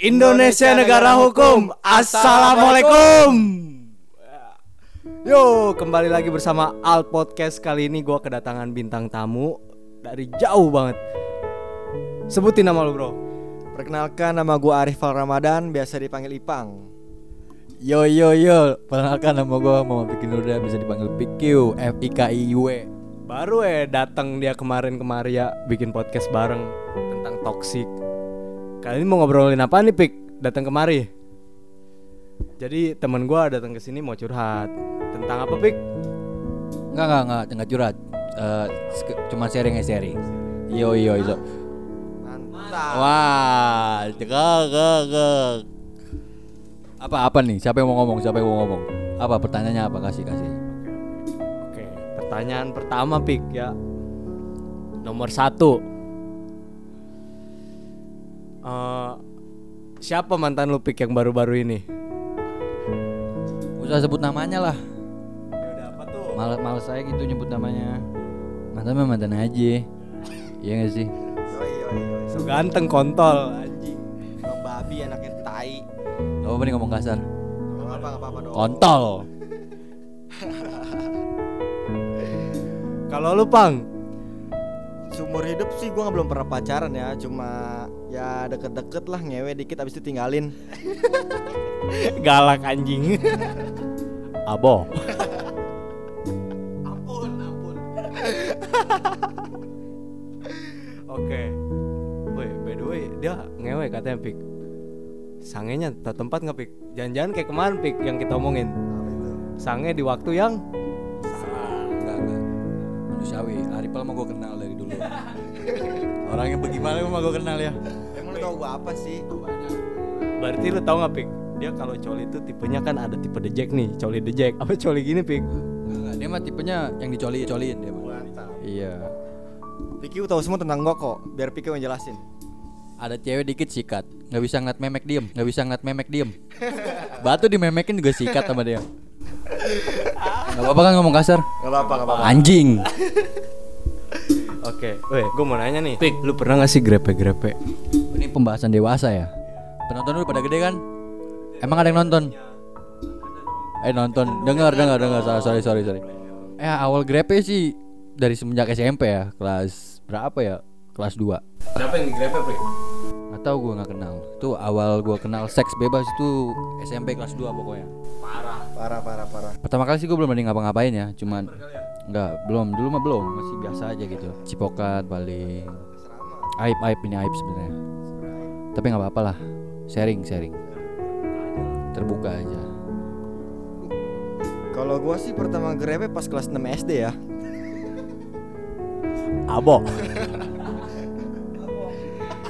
Indonesia negara hukum. Assalamualaikum. Yo, kembali lagi bersama Al Podcast. Kali ini gua kedatangan bintang tamu dari jauh banget. Sebutin nama lu, Bro. Perkenalkan nama gua Arifal Ramadan, biasa dipanggil Ipang. Yo yo yo, perkenalkan nama gue Muhammad Bikin Nurda bisa dipanggil PQ F I K I U E. Baru eh datang dia kemarin kemari ya bikin podcast bareng tentang toxic. Kali ini mau ngobrolin apa nih, Pik? Datang kemari. Jadi teman gua datang ke sini mau curhat tentang apa, Pik? Enggak enggak enggak enggak curhat. Eh, sek- cuma sharing ya sharing. Yo yo yo. Mantap. Wah, cekak cekak. Apa apa nih? Siapa yang mau ngomong? Siapa yang mau ngomong? Apa pertanyaannya apa? Kasih kasih. Oke, pertanyaan pertama, Pik ya. Nomor satu. Eh, siapa mantan lu Pik yang baru-baru ini? Usah sebut namanya lah. Udah apa tuh? Males males saya gitu nyebut namanya. Mantan mah mantan aja. Iya gak sih? Yoi yoi yoi. So ganteng kontol anjing. Emang babi anaknya tai. Gak apa-apa nih ngomong kasar. Gak apa gak apa dong. Kontol. Kalau lu, Pang, Seumur hidup sih gua nggak belum pernah pacaran ya, cuma ya deket-deket lah ngewe dikit abis itu tinggalin. galak anjing. Abo. Ampun ampun. Oke. Woi, by the way, dia ngewe katanya Pik. Sangenya tak tempat nggak Pik? Jangan-jangan kayak kemarin Pik yang kita omongin. Sange di waktu yang Enggak, enggak. Manusiawi. Arifal mah gue kenal dari dulu. Orangnya bagaimana mah gue kenal ya. Emang lu tau gua apa sih? Berarti lu tau gak Pik? Dia kalau coli itu tipenya kan ada tipe the jack nih, coli the jack. Apa coli gini Pik? Enggak, dia mah tipenya yang dicoli coliin dia mah. Mantap. Iya. Piki tahu semua tentang gua kok, biar Piki yang jelasin. Ada cewek dikit sikat, nggak bisa ngeliat memek diem, nggak bisa ngeliat memek diem. Batu dimemekin juga sikat sama dia. Gak apa-apa kan ngomong kasar? Gak apa-apa gak apa-apa. Anjing. Oke, weh, gue mau nanya nih, Pik, lu pernah gak sih grepe-grepe? Ini pembahasan dewasa ya. Penonton dulu pada gede kan? Emang ada yang nonton? Eh nonton, dengar dengar dengar. Sorry sorry sorry sorry. Eh awal grepe sih dari semenjak SMP ya, kelas berapa ya? Kelas 2 Siapa yang digrepe, Pik? Nggak tahu gue nggak kenal. Itu awal gue kenal seks bebas itu SMP kelas 2 pokoknya. Parah parah parah. Pertama kali sih gue belum ada ngapa-ngapain ya, cuman nggak belum dulu mah belum masih biasa aja gitu. Cipokat paling aib aib ini aib sebenarnya. Tapi nggak apa-apa lah, sharing sharing. Terbuka aja. Kalau gua sih pertama grepe pas kelas 6 SD ya. Abo.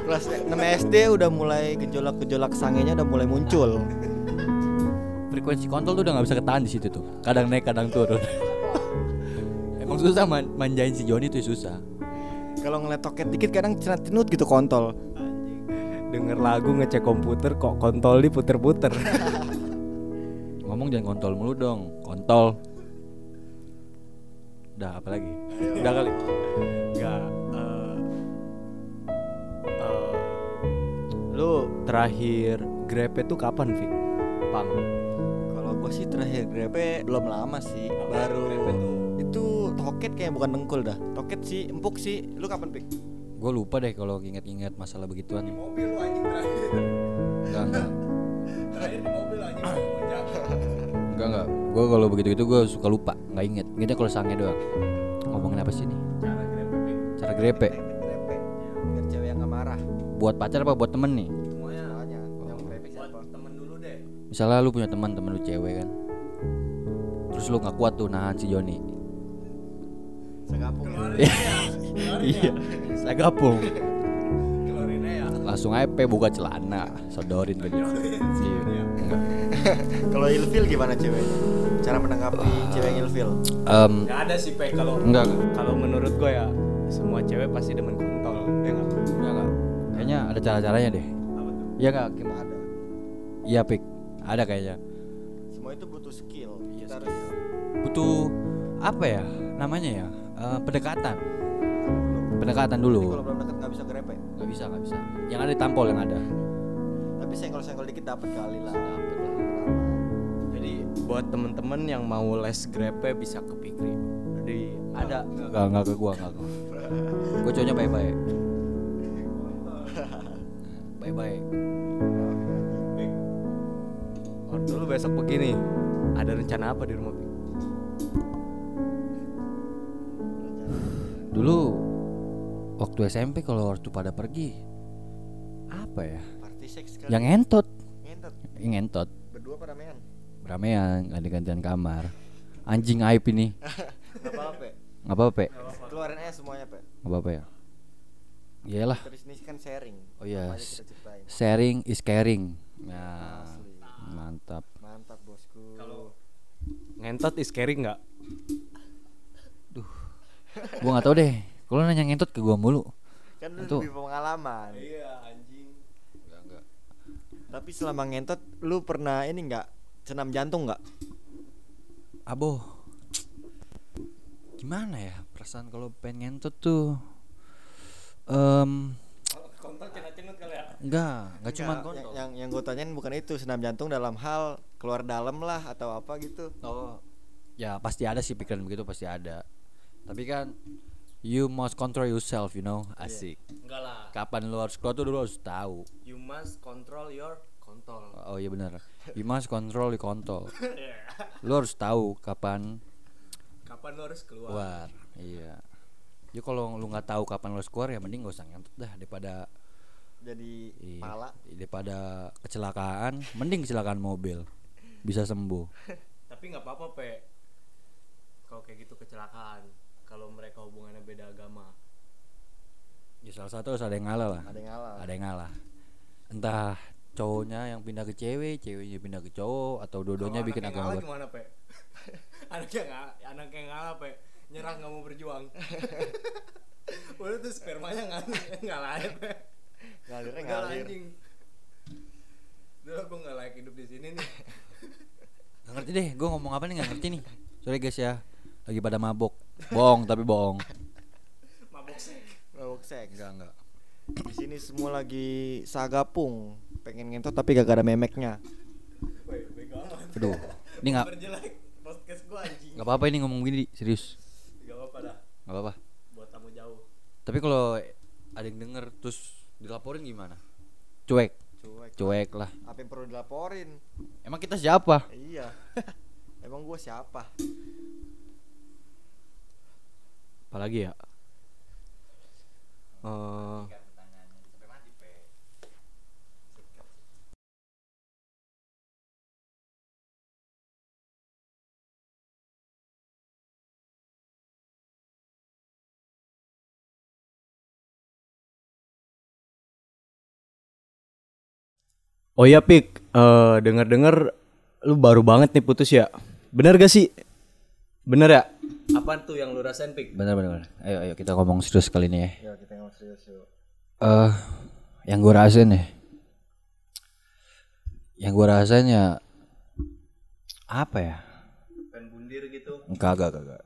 Kelas 6 SD udah mulai gejolak-gejolak sangenya udah mulai muncul. Frekuensi kontol tuh udah nggak bisa ketahan di situ tuh. Kadang naik kadang turun. Susah man- manjain si Joni tuh susah. Kalau ngeliat toket dikit kadang cenut gitu kontol. Denger lagu ngecek komputer kok kontol diputer-puter. Ngomong jangan kontol mulu dong, kontol. Udah apa lagi? Udah kali. Enggak. eh, eh, lu terakhir grepe tuh kapan, Fik? Pang. Kalau gue sih terakhir grepe belum lama sih, baru itu toket kayak bukan dengkul dah. Toket sih empuk sih. Lu kapan pik? Gue lupa deh kalau inget-inget masalah begituan. Mobil lu anjing terakhir. Enggak enggak. Terakhir di mobil anjing. Enggak enggak. Gue kalau begitu itu gue suka lupa, nggak inget. Ingetnya kalau sange doang. Ngomongin apa sih nih? Cara grepe pik. Cara grepe. Biar cewek yang gak marah. Buat pacar apa buat temen nih? Semuanya. Yang grepe siapa? Temen dulu deh. Misalnya lu punya teman temen lu cewek kan. Terus lu nggak kuat tuh nahan si Joni. Segapung. iya. Saya gabung. Keluarinnya ya. Langsung aja pe buka celana, sodorin ke dia. Iya. Enggak. Kalau ilfil gimana ceweknya? Cara menanggapi cewek yang ilfil? Em, Gak ada sih, Pe, kalau enggak kalau menurut gue ya semua cewek pasti demen kontol. Ya enggak? Enggak enggak. Kayaknya ada cara-caranya deh. Apa tuh? Iya enggak? Gimana ada? Iya pik. Ada kayaknya. Semua itu butuh skill. Harus Butuh apa ya? Namanya ya? Eh, pendekatan. pendekatan Jadi dulu kalau belum deket nggak bisa grepe. nggak bisa nggak bisa yang ada ditampol yang ada Tapi saya senggol dikit dapat kali lah. Jadi buat temen-temen yang mau les grepe bisa ke Pikri. Jadi ada Enggak, enggak ke gua, enggak ke gua. Cowoknya baik-baik. Baik-baik. Waktu lu besok begini Ada rencana apa di rumah Dulu waktu SMP kalau waktu pada pergi apa ya? Party seks kali. Yang entot, ngentot. yang entot. Berdua pada mean. Ramean, ganti-gantian kamar. Anjing aib ini. Enggak apa-apa. Pe. Nggak apa-apa. Keluarin aja semuanya, Pe. Nggak apa-apa ya. Iyalah, Terus ini kan sharing. Oh iya. Ceritain. sharing is caring. Nah, Asli. mantap. Mantap, Bosku. Kalau Ngentot is caring nggak? Gua nggak tahu deh. Kalau nanya ngentot ke gua mulu. kan lu Itu. lebih pengalaman. Iya anjing Tapi selama ngentot lu pernah ini enggak senam jantung enggak? Abo. Gimana ya perasaan kalau pengen ngentot tuh? Em, Kontol cenut-cenut kali ya? enggak, enggak cuma Yang, yang yang gue tanyain bukan itu senam jantung dalam hal keluar dalam lah atau apa gitu. Oh, ya pasti ada sih pikiran begitu pasti ada. Tapi kan you must control yourself, you know, asik. Enggak lah Kapan lu harus keluar tuh dulu harus tahu. You must control your kontol Oh iya benar. You must control your kontol. Lu harus tahu kapan Kapan lu harus keluar? keluar. Iya. Ya kalau lu nggak tahu kapan lu harus keluar ya mending gak usah ngentot dah daripada Jadi iya, pala. daripada kecelakaan, mending kecelakaan mobil. Bisa sembuh. Tapi nggak apa-apa pe Kalau kayak gitu kecelakaan Kalau mereka hubungannya beda agama Ya salah satu harus ada yang ngalah lah. Ada yang ngalah. Ada yang ngalah. Entah cowoknya yang pindah ke cewek, ceweknya pindah ke cowok atau dua-duanya Kalau bikin agama ngalah gimana pe? anak yang ngalah, anak yang ngalah pe Nyerah nggak mau berjuang Udah tuh spermanya aja pe Ngalirnya ngalir. Udah gue gak layak hidup di sini nih Gak ngerti deh, gue ngomong apa nih gak ngerti nih. Sorry guys ya, lagi pada mabok. Bohong tapi bohong. Mabok sek Mabok seks. Enggak enggak. Di sini semua lagi sagapung, pengen ngentot tapi gak ada memeknya. Woi, bego amat Aduh, ini nggak Berjelek podcast gue anjing nggak apa-apa ini ngomong gini serius. Gak apa-apa dah Nggak apa-apa. Buat tamu jauh Tapi kalau ada yang denger terus dilaporin gimana? Cuek, Cuek. cuek lah. Apa yang perlu dilaporin? Emang kita siapa? Iya. Emang gue siapa? Apalagi ya Eh, Oh iya Pik, eh denger-denger lu baru banget nih putus ya. Bener gak sih? Bener ya? Apaan tuh yang lu rasain Pik? Bener bener. bener. Ayo ayo kita ngomong serius kali ini ya. Ya kita ngomong serius yuk. Eh, yang gue rasain ya, yang gue rasain ya apa ya? Pengen bundir gitu. Kagak kagak.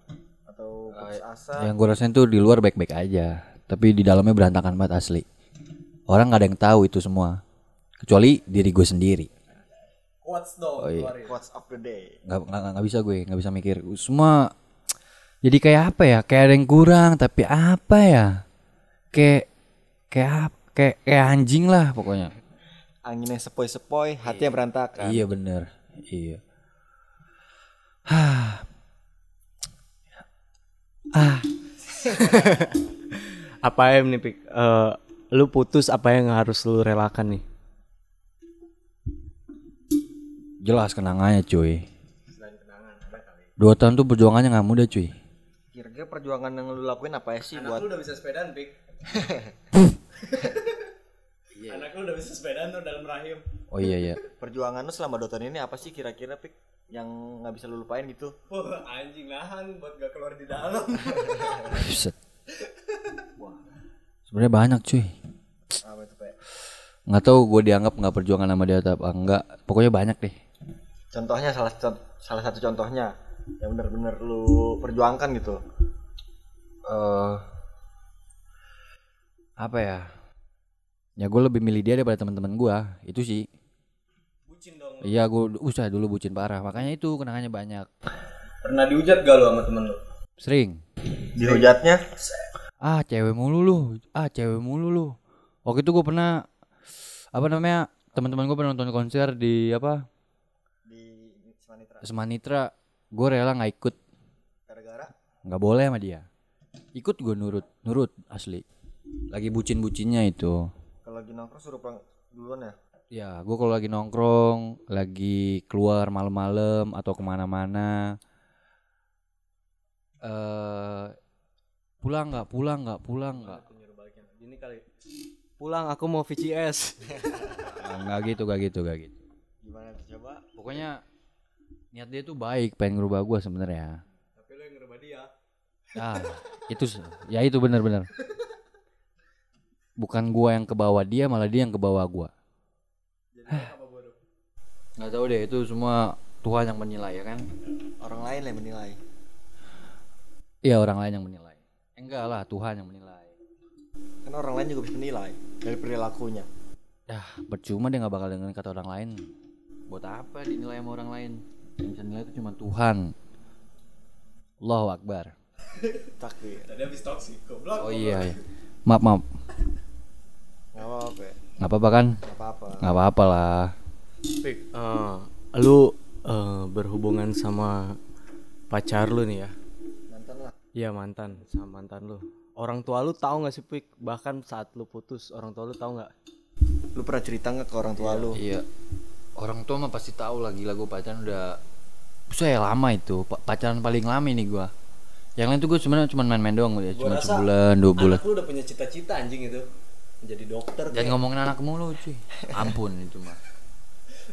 Atau putus asa. Yang gue rasain tuh di luar baik-baik aja, tapi di dalamnya berantakan banget asli. Orang nggak ada yang tahu itu semua, kecuali diri gue sendiri. Quotes dong, Oh, iya. Quotes of the day. Nggak nggak nggak bisa gue, nggak bisa mikir. Semua jadi kayak apa ya? Kayak ada yang kurang, tapi apa ya? Kayak kayak kayak kayak anjing lah pokoknya. Anginnya sepoi-sepoi, hatinya berantakan. Iya bener, iya. Hah. ah, Apa em nih Pik? Eh, lu putus apa yang harus lu relakan nih? jelas kenangannya cuy. Dua tahun tuh perjuangannya nggak mudah cuy. Kira-kira perjuangan yang lu lakuin apa ya sih buat lu udah bisa sepedaan Pik. Anak lu udah bisa sepedaan tuh dalam rahim. Oh iya iya. perjuangan lu selama dua tahun ini apa sih kira-kira pik yang nggak bisa lu lupain gitu? Wah, anjing nahan buat gak keluar di dalam. Buset. Sebenarnya banyak cuy. Apa itu pek? Nggak tahu gue dianggap nggak perjuangan sama dia atau apa enggak. Pokoknya banyak deh. Contohnya salah salah satu contohnya yang benar-benar lu perjuangkan gitu. eh apa ya? Ya gue lebih milih dia daripada teman-teman gue. Itu sih. Iya, gue usah dulu bucin parah. Makanya itu kenangannya banyak. Pernah dihujat gak lu sama temen lu? Sering. Dihujatnya Ah, cewek mulu lu. Ah, cewek mulu lu. Waktu itu gue pernah apa namanya? Teman-teman gue pernah nonton konser di apa? di Semanitra Semanitra. Gue rela nggak ikut. gara-gara nggak boleh sama dia. Ikut gue nurut, nurut asli. Lagi bucin-bucinnya itu. kalau lagi nongkrong suruh pulang duluan ya Ya, gue kalau lagi nongkrong, lagi keluar malam-malam atau ke mana-mana, eh pulang nggak, pulang nggak, pulang nggak. Gini kali. Pulang aku mau VCS. Nggak gitu, nggak gitu, nggak gitu. gimana coba Pokoknya niat dia tuh baik, pengen ngerubah gue sebenarnya. Tapi lu yang ngerubah dia. Ah, itu ya itu benar-benar. Bukan gua yang ke bawah dia, malah dia yang ke bawah gua. Nggak tahu deh, itu semua Tuhan yang menilai ya kan? orang lain yang menilai Iya orang lain yang menilai. Enggak lah, Tuhan yang menilai. kan orang lain juga bisa menilai dari perilakunya Dah, percuma dia nggak bakal dengerin kata orang lain. Buat apa dinilai sama orang lain? Yang bisa nilai itu cuma Tuhan. Allahu Akbar. takdir Tadi habis toksik. Goblok. Oh iya, iya. Maaf, maaf. nggak apa-apa ya. Nggak apa-apa kan? nggak apa-apa Nggak apa-apa lah. Pik, eh, lu eh, berhubungan sama pacar lu nih ya? mantan lah Iya mantan, sama mantan lu. Orang tua lu tahu nggak sih Pik? Bahkan saat lu putus, orang tua lu tahu nggak? lu pernah cerita nggak ke orang tua lu Iya. Orang tua mah pasti tahu lah gila gue pacaran udah saya lama itu Pa- pacaran paling lama ini gua. Yang lain tuh gue sebenarnya cuma main-main doang ya, cuma sebulan, dua bulan. Anak lu udah punya cita-cita anjing itu. Menjadi dokter. Jangan ngomongin anak mulu cuy. Ampun itu mah.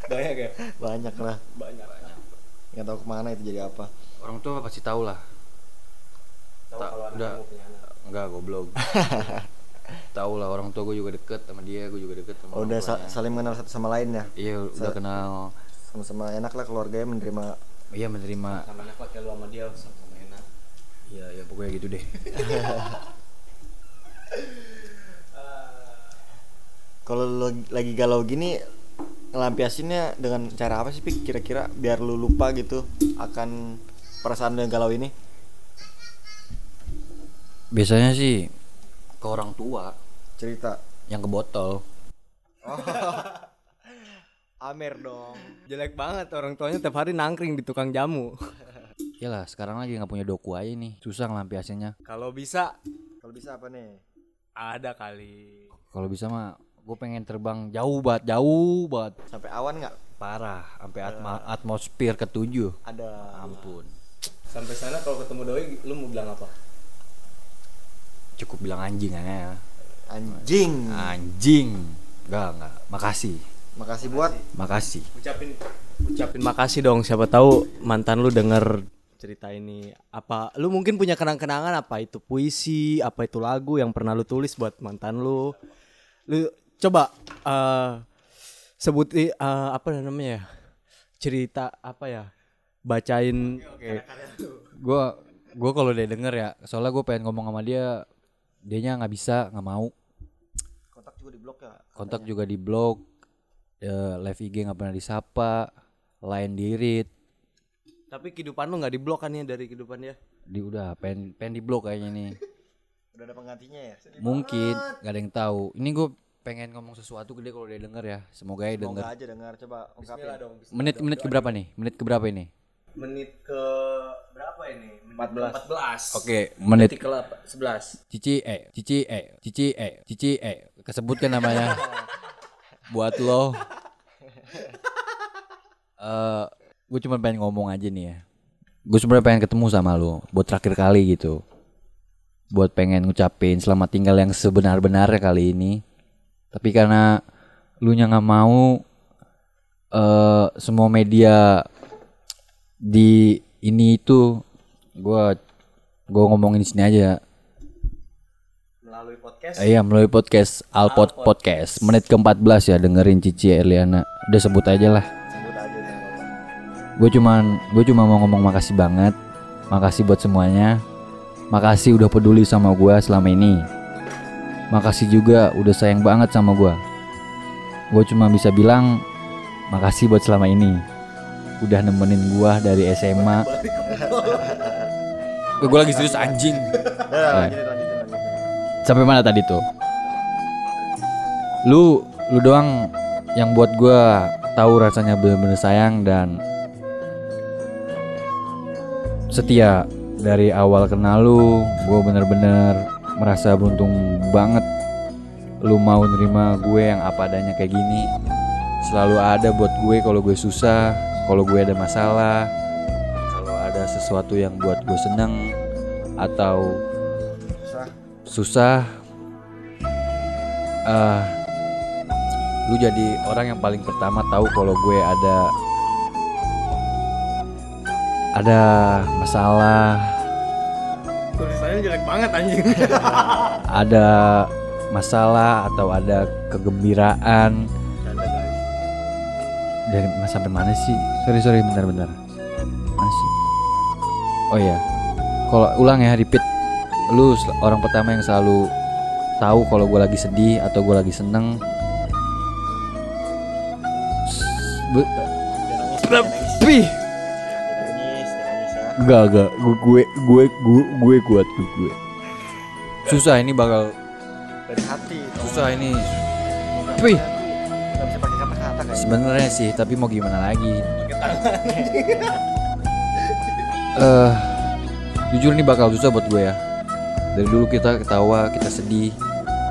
banyak ya? banyak lah Banyak. nggak tahu ke mana itu jadi apa Orang tua pasti tahu lah. Tahu Tak- kalau anak udah. kamu punya anak. Enggak goblok. tahu lah orang tua gue juga deket sama dia, gue juga deket sama Oh, udah sa- saling mengenal satu sama lain ya Iya udah kenal. sama-sama enak lah keluarganya menerima Iya menerima. Sama anak lah kayak lu sama dia sama-sama enak. Iya ya pokoknya gitu deh. kalau lu lagi galau gini ngelampiasinnya dengan cara apa sih Pik kira-kira biar lu lupa gitu akan perasaan lu yang galau ini Biasanya sih ke orang tua. Cerita. Yang ke botol. Amer dong. Jelek banget orang tuanya tiap hari nangkring di tukang jamu. Iyalah sekarang lagi nggak punya doku aja nih. Susah ngelampiasinnya kalau bisa. Kalau bisa apa nih? Ada kali. kalau bisa mah gue pengen terbang jauh banget jauh banget. Sampai awan nggak? Parah sampai atma- atmosfer ketujuh. Ada. Ampun. Sampai sana kalau ketemu doi lu mau bilang apa? Cukup bilang anjing aja anjing. Anjing. Enggak enggak. Makasih. Makasih buat? Makasih. Ucapin ucapin makasih dong. Siapa tahu mantan lu denger cerita ini. Apa lu mungkin punya kenang-kenangan apa itu puisi apa itu lagu yang pernah lu tulis buat mantan lu? Lu coba eh sebuti eh, apa namanya ya? Cerita apa ya? Bacain. Gue gue kalau dia denger ya soalnya gue pengen ngomong sama dia dianya nggak bisa nggak mau. Kontak juga di blok ya kontak juga di blog eh, live IG nggak pernah disapa lain dirit. Tapi kehidupan lu nggak diblok kan ya dari kehidupan dia? Di udah pengen pengen di blog kayaknya nih. Udah ada penggantinya ya? Mungkin nggak ada yang tahu. Ini gue pengen ngomong sesuatu ke dia kalau dia denger ya. Semoga ya denger. Semoga aja dengar coba ungkapin. Dong menit menit keberapa nih? Menit keberapa ini menit ke berapa ini? 14 14 oke menit ke 11 cici eh cici eh cici eh cici eh kesebutkan namanya. Buat lo. Eh gue cuma pengen ngomong aja nih ya. Gue sebenarnya pengen ketemu sama lo buat terakhir kali gitu. Buat pengen ngucapin selamat tinggal yang sebenar-benarnya kali ini. Tapi karena lu nya nggak mau eh semua media di ini itu gua gua ngomongin di sini aja melalui podcast? Eh, Iya melalui podcast Alpot Podcast. Menit ke-14 ya dengerin Cici Eliana udah sebut aja lah. Sebut aja gue cuman gue cuma mau ngomong makasih banget. Makasih buat semuanya. Makasih udah peduli sama gue selama ini. Makasih juga udah sayang banget sama gue gue cuma bisa bilang makasih buat selama ini udah nemenin gua dari SMA gue lagi serius anjing. Nah, lanjutin, lanjutin, lanjutin. sampai mana tadi tuh? Lu lu doang yang buat gua tahu rasanya bener-bener sayang dan setia dari awal kenal lu. Gue bener-bener merasa beruntung banget lu mau nerima gue yang apa adanya kayak gini. Selalu ada buat gue kalau gue susah kalau gue ada masalah kalau ada sesuatu yang buat gue seneng atau Susah. susah eh lu jadi orang yang paling pertama tahu kalau gue ada ada masalah Tulisannya jelek banget anjing. ada masalah atau ada kegembiraan dari sampai mana sih sorry sorry bentar bentar mana sih oh iya kalau ulang ya repeat lu orang pertama yang selalu tahu kalau gue lagi sedih atau gue lagi seneng tapi ya. Enggak, enggak. Gue gue gue gue, gue kuat gue, gue. Susah ini bakal Dari hati. susah ini. Tapi. Gak kayak Sebenarnya sih, tapi mau gimana lagi? Eh, jujur ini bakal susah buat gue ya. Dari dulu kita ketawa, kita sedih,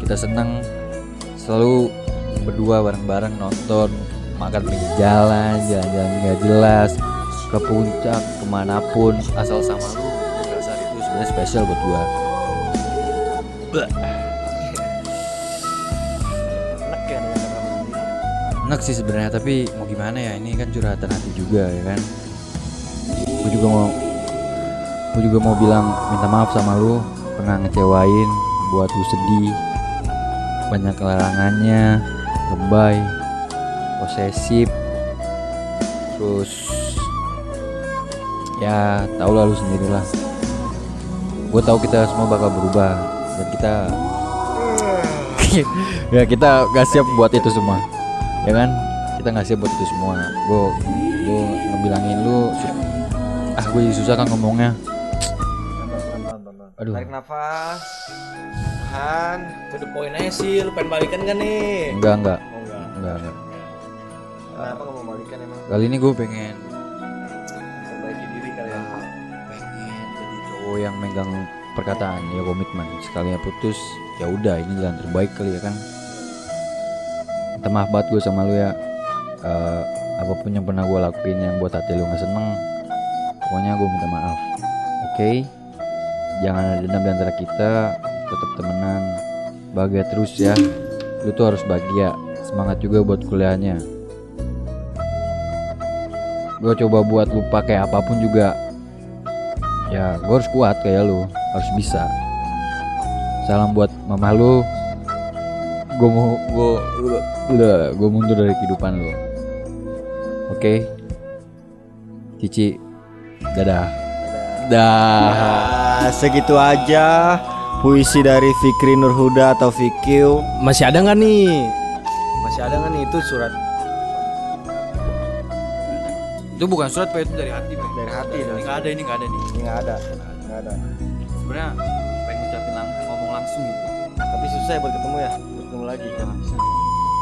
kita seneng, selalu berdua bareng-bareng nonton, makan pinggir jalan, jalan-jalan nggak jelas, ke puncak, ke mana pun, asal sama lu. rasa itu sebenarnya spesial buat gue. Enak sih sebenarnya tapi mau gimana ya ini kan curhatan hati juga ya kan? Gue juga mau gue juga mau bilang minta maaf sama lu pernah ngecewain buat lu sedih. Banyak larangannya lebay posesif. Terus ya tau lah lu sendirilah gue tahu kita semua bakal berubah dan kita ya kita gak siap buat itu semua ya kan kita nggak siap buat itu semua gue gue ngebilangin lu ah gue susah kan ngomongnya. Aduh. Tarik nafas. Tahan. To the point aja sih, lu pengen balikan kan nih? enggak enggak Oh enggak. enggak enggak Kenapa kamu balikan emang? kali ini gue pengen Perbaiki diri kali ya. pengen jadi cowok yang megang perkataan ya komitmen sekalinya putus ya udah ini jalan terbaik kali ya kan minta maaf banget gue sama lu ya. Eh, apa pun yang pernah gue lakuin yang buat hati lu nggak seneng pokoknya gue minta maaf. Oke? Jangan ada dendam di antara kita tetap temenan bahagia terus ya. Lu tuh harus bahagia. Semangat juga buat kuliahnya. Gue coba buat lu pakai apa pun juga. Ya gue harus kuat kayak lu. Harus bisa. Salam buat mama lu. Gue mau gue udah gue mundur dari kehidupan lu oke Cici dadah dah Ah, segitu aja puisi dari Fikri Nurhuda atau Fikyu. Masih ada nggak nih? Masih ada nggak nih itu surat? itu bukan surat pak itu dari hati Pak. Dari hati ini nggak ada ini nggak ada nih Ini nggak ada, nggak ada. sebenarnya pengen ngucapin langsung ngomong langsung gitu Tapi susah ya buat ketemu ya, buat ketemu lagi.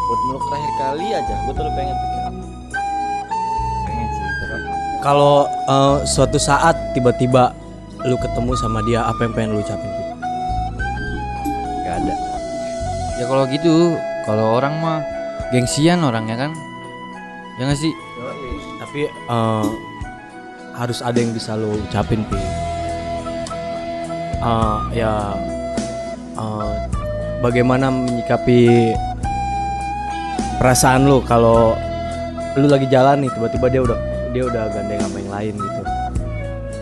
Buat meluk terakhir kali aja, gue tuh pengen pikir. pengen sih Kalau eh, suatu saat tiba-tiba lu ketemu sama dia, apa yang pengen lu ucapin? Pip? nggak ada ya kalau gitu kalau orang mah gengsian orangnya kan ya nggak sih Tapi eh, harus ada yang bisa lu ucapin, Pi. Eh, ya eh, bagaimana menyikapi perasaan lu kalau lu lagi jalan nih tiba-tiba dia udah dia udah gandeng sama yang lain gitu.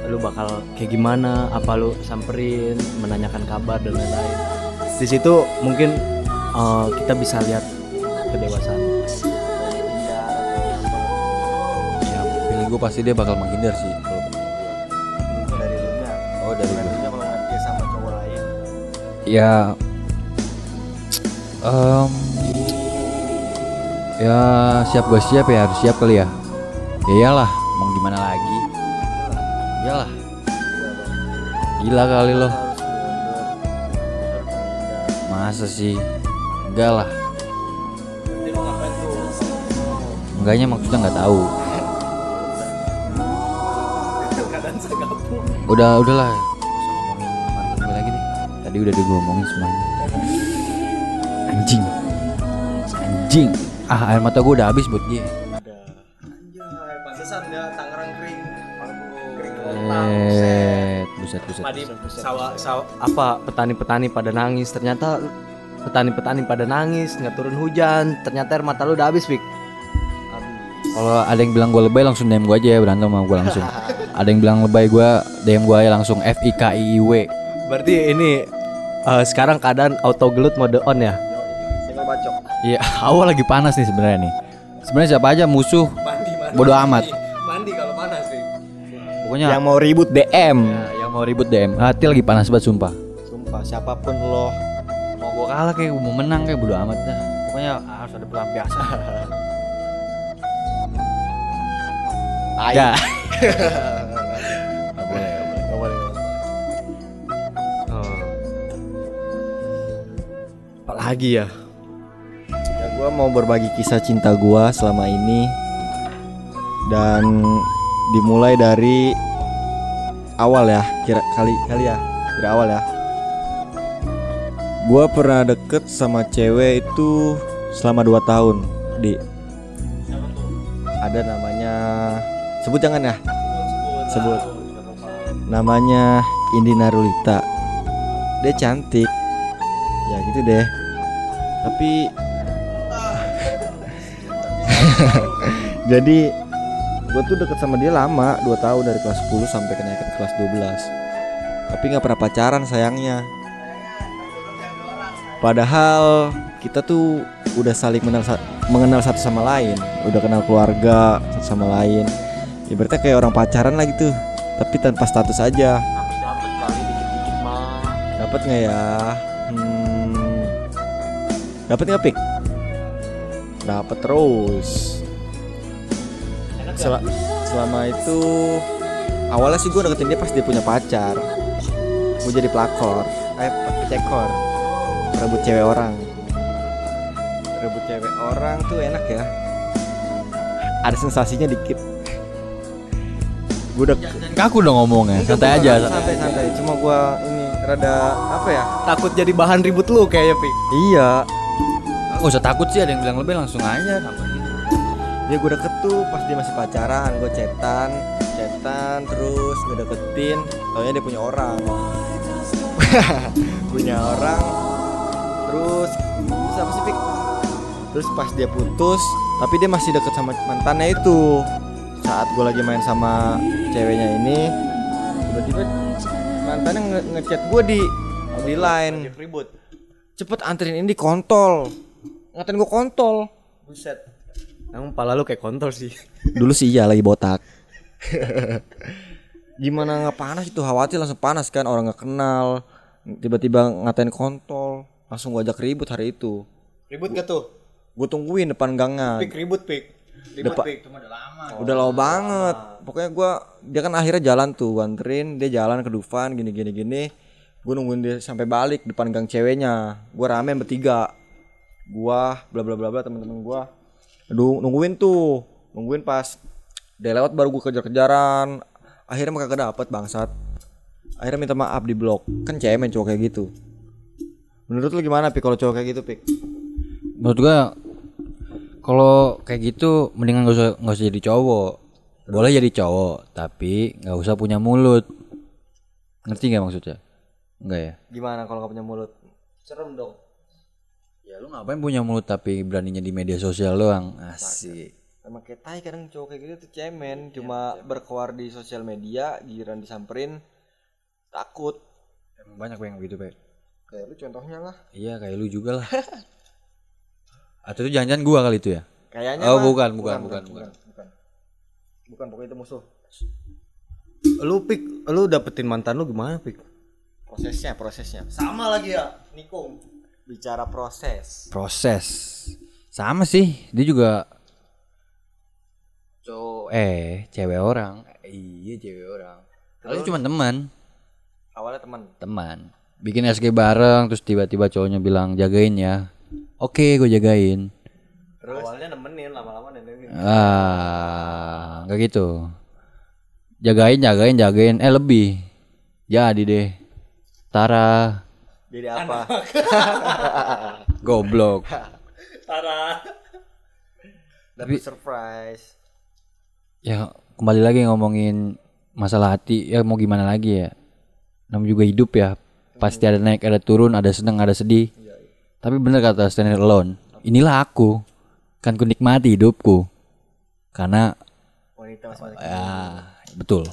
Lu bakal kayak gimana? Apa lu samperin menanyakan kabar dan lain-lain? Di situ mungkin eh, kita bisa lihat kedewasaan. Ya feeling gue pasti dia bakal menghindar sih kalau dari dunia. oh dari dunia kalau sama cowok lain. ya em, Ya siap gue siap ya harus siap kali ya. Ya iyalah, mau gimana lagi? Iyalah. Gila kali lo. Harus mundur. Harus menghindar. Masa sih? Enggak lah. Enggaknya maksudnya nggak tahu. Udah udahlah. Ngomongin lagi deh. Tadi udah ngomongin semuanya. Anjing. Anjing. Ah air mata gue udah habis buat dia. Ada. Anjay, pantesan ya Tangerang kering. Kering Eh, buset buset. Padi sawah sawah apa petani-petani pada nangis ternyata petani-petani pada nangis nggak turun hujan ternyata air mata lu udah habis Pik Kalau ada yang bilang gue lebay langsung DM gue aja ya berantem sama gue langsung. ada yang bilang lebay gue DM gue aja langsung F I K I I W. berarti ini eh, sekarang keadaan auto gelut mode on ya bacok. Iya, awal lagi panas nih sebenarnya nih. Sebenarnya siapa aja musuh mandi mandi Bodo amat. mandi kalau panas Pik pokoknya Yang mau ribut DM. ya, yang mau ribut DM. Hati lagi panas banget sumpah. Sumpah siapa pun lo. Mau gue kalah kayak mau menang kayak bodo amat dah. Pokoknya harus ada pelampiasan. Ayo. Ya. Gak Gua mau berbagi kisah cinta gua selama ini dan dimulai dari awal ya, kira kali kali ya, dari awal ya. Gua pernah deket sama cewek itu selama 2 tahun, di. Ada namanya sebut jangan ya? Sebut. Namanya Indi Narulita. Dia cantik. Ya gitu deh. Tapi jadi gue tuh deket sama dia lama 2 tahun dari kelas 10 sampai kenaikan kelas 12 tapi nggak pernah pacaran sayangnya. Padahal kita tuh udah saling mengenal, mengenal satu sama lain. Udah kenal keluarga satu sama lain. Ibaratnya kayak orang pacaran lah gitu tapi tanpa status aja. Dapat nggak ya? Hmm, dapat nggak pik dapat terus. Sel- selama itu awalnya sih gue deketin dia pas dia punya pacar. Gue jadi pelakor. Eh pecekor. Rebut cewek orang. Rebut cewek orang tuh enak ya. Ada sensasinya dikit. Gue udah Kaku dong ngomongnya, santai aja. santai santai cuma gue ini rada apa ya takut jadi bahan ribut lu kayaknya Pik iya Gak usah takut sih ada yang bilang lebih langsung aja. dia gue deket tuh pas dia masih pacaran gue cetan cetan terus ngedeketin taunya dia punya orang. Punya orang terus terus apa sih Pik? terus pas dia putus tapi dia masih deket sama mantannya itu. Saat gue lagi main sama ceweknya ini tiba-tiba mantannya nge ngechat gue di di line. Ribut. Cepet anterin ini di kontol ngatain gue kontol buset emang pala lu kayak kontol sih Dulu sih iya lagi botak. Gimana nggak panas itu khawatir langsung panas kan orang nggak kenal tiba-tiba ngatain kontol langsung gua ajak ribut hari itu. ribut gak tuh Gue tungguin depan gangan. Pik ribut Pik ribut Depa- Pik cuma udah lama Udah lama banget. Pokoknya gua dia kan akhirnya jalan tuh, gua anterin dia jalan ke Dufan gini gini gini. Gue nungguin dia sampai balik depan gang ceweknya. Gua rame bertiga. Gua bla bla bla bla teman-teman gua. Aduh, nungguin tuh. Nungguin pas dia lewat baru gua kejar-kejaran. Akhirnya kagak dapet bangsat. Akhirnya minta maaf di blok. Kan cemen cowok kayak gitu. Menurut lu gimana Pik kalau cowok kayak gitu Pik? Menurut gua kalau kayak gitu mendingan gak usah nggak usah jadi cowok. Boleh jadi cowok, tapi nggak usah punya mulut. Ngerti nggak maksudnya? Enggak ya? Gimana kalau gak punya mulut? Serem dong. Ya lu ngapain punya mulut tapi beraninya di media sosial doang? Asik. Emang kayak tai kadang cowok kayak gitu tuh cemen Cuma berkoar di sosial media Giliran disamperin Takut Emang banyak yang begitu, Pak. Kayak lu contohnya lah Iya, kayak lu juga lah. Atau itu jangan-jangan gua kali itu ya? Kayaknya Oh, bukan, bukan, bukan, bukan, bukan Bukan, pokoknya itu musuh lu Pik lu dapetin mantan lu gimana Pik Prosesnya, prosesnya sama lagi ya nikung Bicara proses Proses. Sama sih, dia juga cowok eh cewek orang. Iya, cewek orang. Kalau cuma teman, Awalnya teman. teman. Bikin SG bareng terus tiba-tiba cowoknya bilang jagain ya. Oke, gue jagain. Awalnya nemenin lama-lama nenengin. Ah, enggak gitu. Jagain, jagain, jagain. Eh lebih. Jadi deh. Tara, Jadi apa? goblok. Tara. Dapat surprise. Ya kembali lagi ngomongin masalah hati. Ya mau gimana lagi ya. Namanya juga hidup ya. Pasti ada naik, ada turun, ada seneng, ada sedih. Tapi bener kata Stand Alone. Inilah aku. Kan ku nikmati hidupku. Karena Wanita masih banyak. ya betul.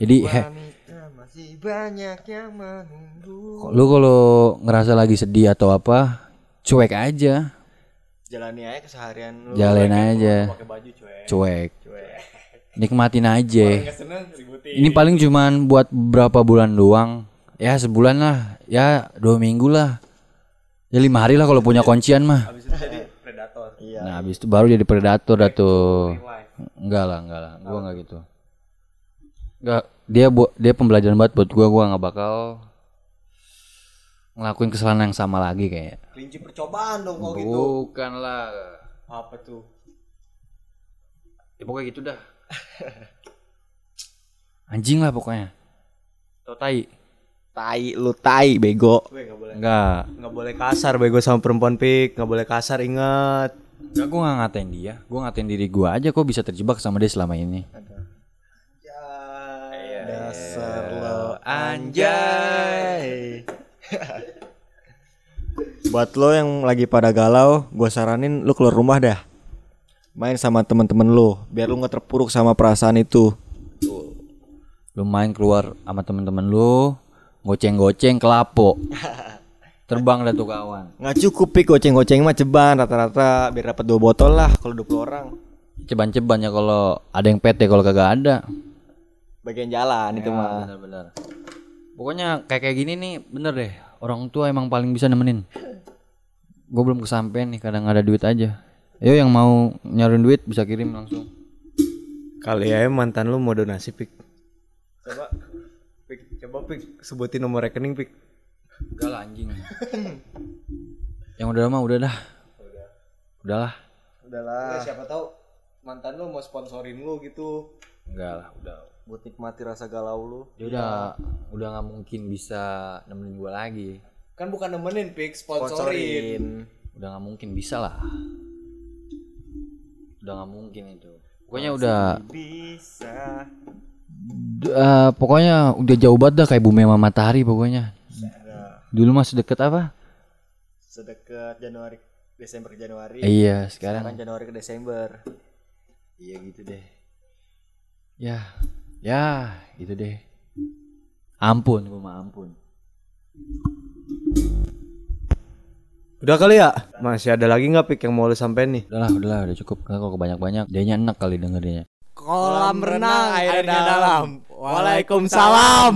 Jadi he, Wanita masih banyak yang menunggu. lu kalau ngerasa lagi sedih atau apa, cuek aja. Jalani aja keseharian lu. Jalanin aja. Pakai baju cuek. Cuek. Nikmatin aja. Ini paling cuman buat berapa bulan doang. Ya sebulan lah. Ya dua minggu lah. Ya lima hari lah kalau punya kuncian mah. Habis itu jadi predator. Iya. Nah habis itu baru jadi predator dah tuh. Enggak lah, enggak lah. Gua enggak gitu. Enggak, dia buat dia pembelajaran banget buat gua. Gua nggak bakal ngelakuin kesalahan yang sama lagi kayak. Kelinci percobaan dong kalau gitu. Bukan lah. Apa tuh? Ya pokoknya gitu dah. Anjing lah pokoknya. Tau tai. Tai lu tai bego. Gue nggak boleh. Enggak. Nggak boleh kasar bego sama perempuan pik. Nggak boleh kasar ingat. Enggak gue gak ngatain dia. Gue ngatain diri gue aja kok bisa terjebak sama dia selama ini. Dasar lo anjay. Buat lo yang lagi pada galau, gue saranin lo keluar rumah dah. Main sama temen-temen lo, biar lo nggak terpuruk sama perasaan itu. Lu main keluar sama temen-temen lu, goceng-goceng kelapo. Terbang dah tuh kawan. Nggak cukup pik goceng-goceng mah ceban rata-rata biar dapat dua botol lah kalau 20 orang. Ceban-ceban ya kalau ada yang PT kalau kagak ada. Bagian jalan itu mah. Bener-bener. Pokoknya kayak kayak gini nih bener deh. Orang tua emang paling bisa nemenin. Gue belum kesampean nih kadang ada duit aja. Ayo yang mau nyaruin duit bisa kirim langsung. Kali ya mantan lu mau donasi pik. Coba pik, coba pik sebutin nomor rekening pik. Enggak lah anjing. yang udah mah udah dah. Udahlah. Udahlah. siapa tahu mantan lu mau sponsorin lu gitu. Enggak lah, udah. Buat nikmati rasa galau lu. Dia udah udah nggak mungkin bisa nemenin gua lagi. Kan bukan nemenin pik, sponsorin. Udah nggak mungkin bisa lah. Udah nggak mungkin itu. Pokoknya udah Bisa. eh, pokoknya udah jauh banget dah kayak bumi sama matahari pokoknya. Dulu mah sedekat apa? Sedekat Januari Desember ke Januari. iya, sekarang Sekarang Januari ke Desember. iya gitu deh. Ya, ya gitu deh. Ampun, gua mah ampun. Udah kali ya? Masih ada lagi nggak pik yang mau lu sampein nih? Udahlah, udahlah, udah cukup. Nggak kok kebanyak-banyak. Dianya enak kali dengerinnya. Kolam renang airnya dalam. Waalaikumsalam.